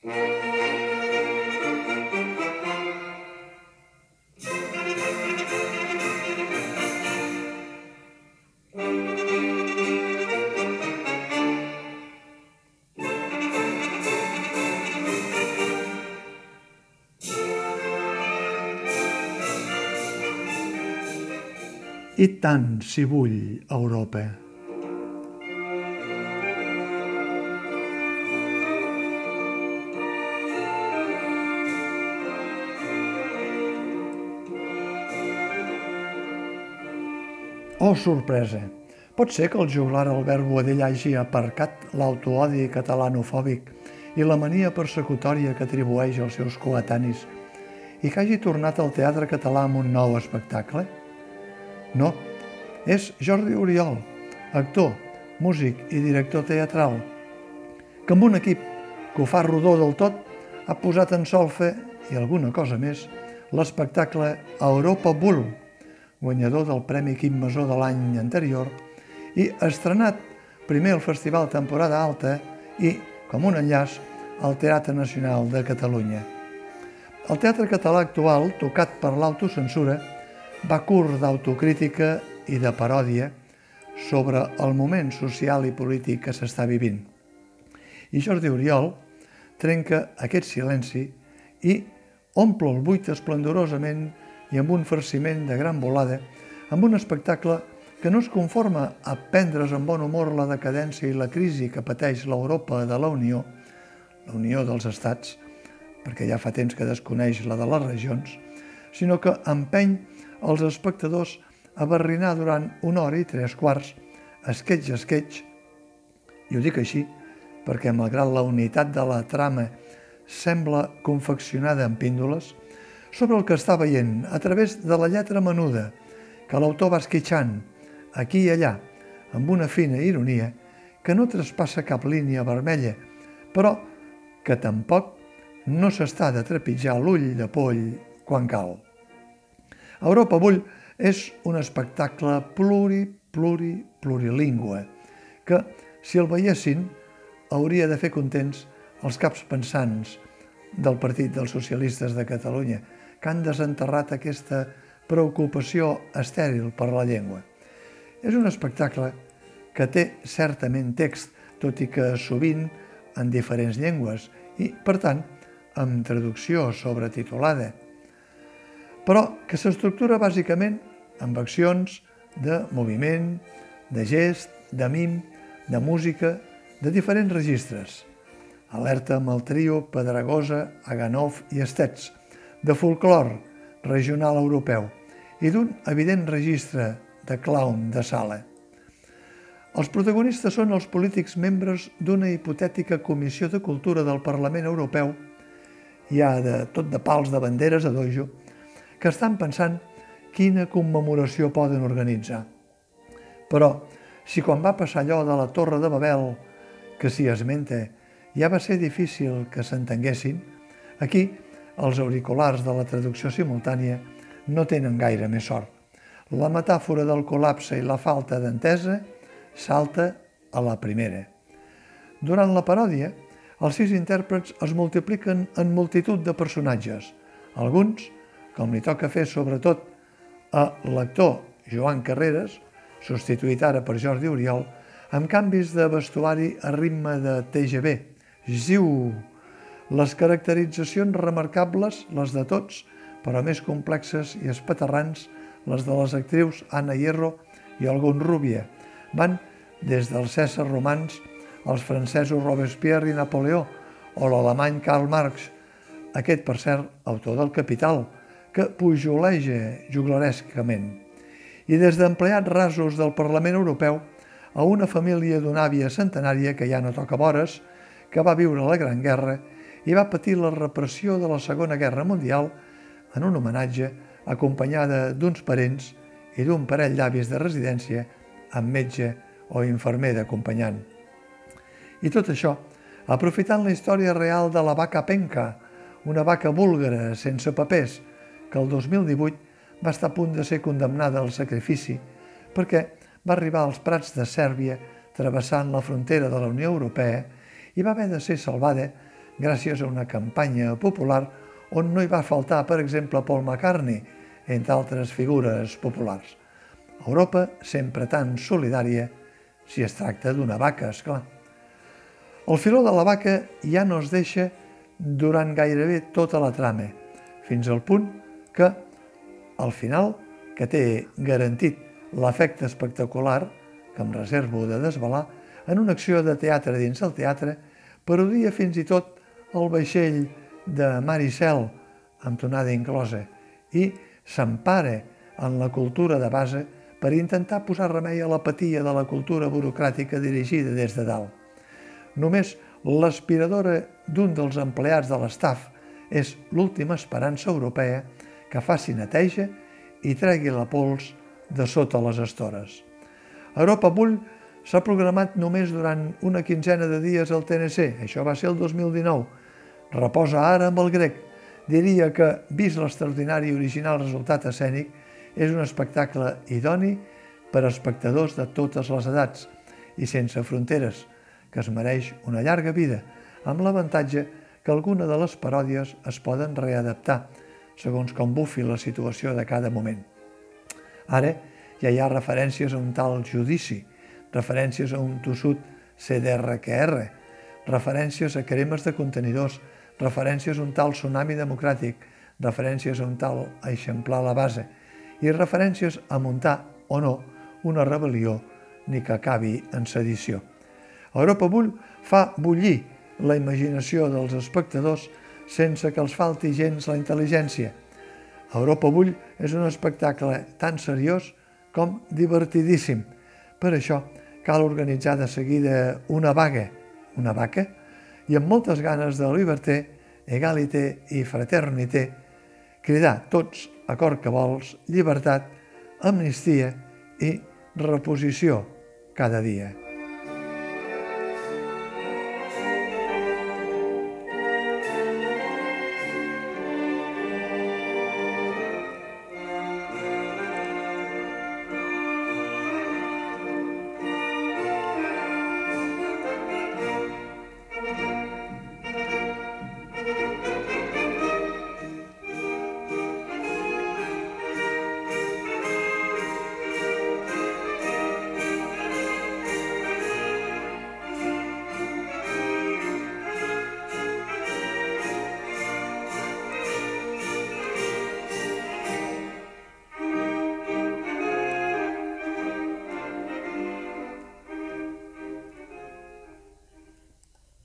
I tant si vull Europa. Oh, sorpresa! Pot ser que el juglar Albert Boadell hagi aparcat l'autoodi catalanofòbic i la mania persecutòria que atribueix als seus coetanis i que hagi tornat al teatre català amb un nou espectacle? No, és Jordi Oriol, actor, músic i director teatral, que amb un equip que ho fa rodó del tot ha posat en solfa i alguna cosa més l'espectacle Europa Bull, guanyador del Premi Quim Masó de l'any anterior i estrenat primer al Festival Temporada Alta i, com un enllaç, al Teatre Nacional de Catalunya. El teatre català actual, tocat per l'autocensura, va curt d'autocrítica i de paròdia sobre el moment social i polític que s'està vivint. I Jordi Oriol trenca aquest silenci i omple el buit esplendorosament i amb un farciment de gran volada, amb un espectacle que no es conforma a prendre's amb bon humor la decadència i la crisi que pateix l'Europa de la Unió, la Unió dels Estats, perquè ja fa temps que desconeix la de les regions, sinó que empeny els espectadors a barrinar durant una hora i tres quarts, esquetx a i ho dic així perquè, malgrat la unitat de la trama sembla confeccionada en píndoles, sobre el que està veient a través de la lletra menuda que l'autor va esquitxant aquí i allà amb una fina ironia que no traspassa cap línia vermella, però que tampoc no s'està de trepitjar l'ull de poll quan cal. Europa Bull és un espectacle pluri, pluri, plurilingüe, que, si el veiessin, hauria de fer contents els caps pensants del Partit dels Socialistes de Catalunya, que han desenterrat aquesta preocupació estèril per la llengua. És un espectacle que té certament text, tot i que sovint en diferents llengües i, per tant, amb traducció sobretitulada, però que s'estructura bàsicament amb accions de moviment, de gest, de mim, de música, de diferents registres. Alerta amb el trio Pedragosa, Aganov i Estets, de folclor regional europeu i d'un evident registre de clown de sala. Els protagonistes són els polítics membres d'una hipotètica Comissió de Cultura del Parlament Europeu, hi ha de tot de pals de banderes a dojo, que estan pensant quina commemoració poden organitzar. Però, si quan va passar allò de la Torre de Babel, que s'hi esmenta, ja va ser difícil que s'entenguessin, aquí els auriculars de la traducció simultània no tenen gaire més sort. La metàfora del col·lapse i la falta d'entesa salta a la primera. Durant la paròdia, els sis intèrprets es multipliquen en multitud de personatges, alguns com li toca fer sobretot a l'actor Joan Carreras, substituït ara per Jordi Oriol, amb canvis de vestuari a ritme de TGV. Ziu! Les caracteritzacions remarcables, les de tots, però més complexes i espaterrants, les de les actrius Anna Hierro i algun Rubia. Van des dels César romans als francesos Robespierre i Napoleó o l'alemany Karl Marx, aquest, per cert, autor del Capital, que pujoleja juglarescament, i des d'empleats rasos del Parlament Europeu a una família d'una àvia centenària que ja no toca vores, que va viure la Gran Guerra i va patir la repressió de la Segona Guerra Mundial en un homenatge acompanyada d'uns parents i d'un parell d'avis de residència amb metge o infermer d'acompanyant. I tot això, aprofitant la història real de la vaca penca, una vaca búlgara sense papers, que el 2018 va estar a punt de ser condemnada al sacrifici perquè va arribar als prats de Sèrbia travessant la frontera de la Unió Europea i va haver de ser salvada gràcies a una campanya popular on no hi va faltar, per exemple, Paul McCartney, entre altres figures populars. Europa sempre tan solidària si es tracta d'una vaca, és clar. El filó de la vaca ja no es deixa durant gairebé tota la trama, fins al punt que, al final, que té garantit l'efecte espectacular, que em reservo de desvelar, en una acció de teatre dins el teatre, parodia fins i tot el vaixell de Maricel, amb tonada inclosa, i s'empara en la cultura de base per intentar posar remei a l'apatia de la cultura burocràtica dirigida des de dalt. Només l'aspiradora d'un dels empleats de l'estaf és l'última esperança europea que faci neteja i tregui la pols de sota les estores. Europa Bull s'ha programat només durant una quinzena de dies al TNC, això va ser el 2019. Reposa ara amb el grec. Diria que, vist l'extraordinari i original resultat escènic, és un espectacle idoni per a espectadors de totes les edats i sense fronteres, que es mereix una llarga vida, amb l'avantatge que alguna de les paròdies es poden readaptar, segons com bufi la situació de cada moment. Ara ja hi ha referències a un tal judici, referències a un tossut CDRQR, referències a cremes de contenidors, referències a un tal tsunami democràtic, referències a un tal eixamplar la base i referències a muntar o no una rebel·lió ni que acabi en sedició. Europa Bull fa bullir la imaginació dels espectadors sense que els falti gens la intel·ligència. Europa Bull és un espectacle tan seriós com divertidíssim. Per això cal organitzar de seguida una vaga, una vaca, i amb moltes ganes de liberté, egalité i fraternité, cridar tots a cor que vols, llibertat, amnistia i reposició cada dia.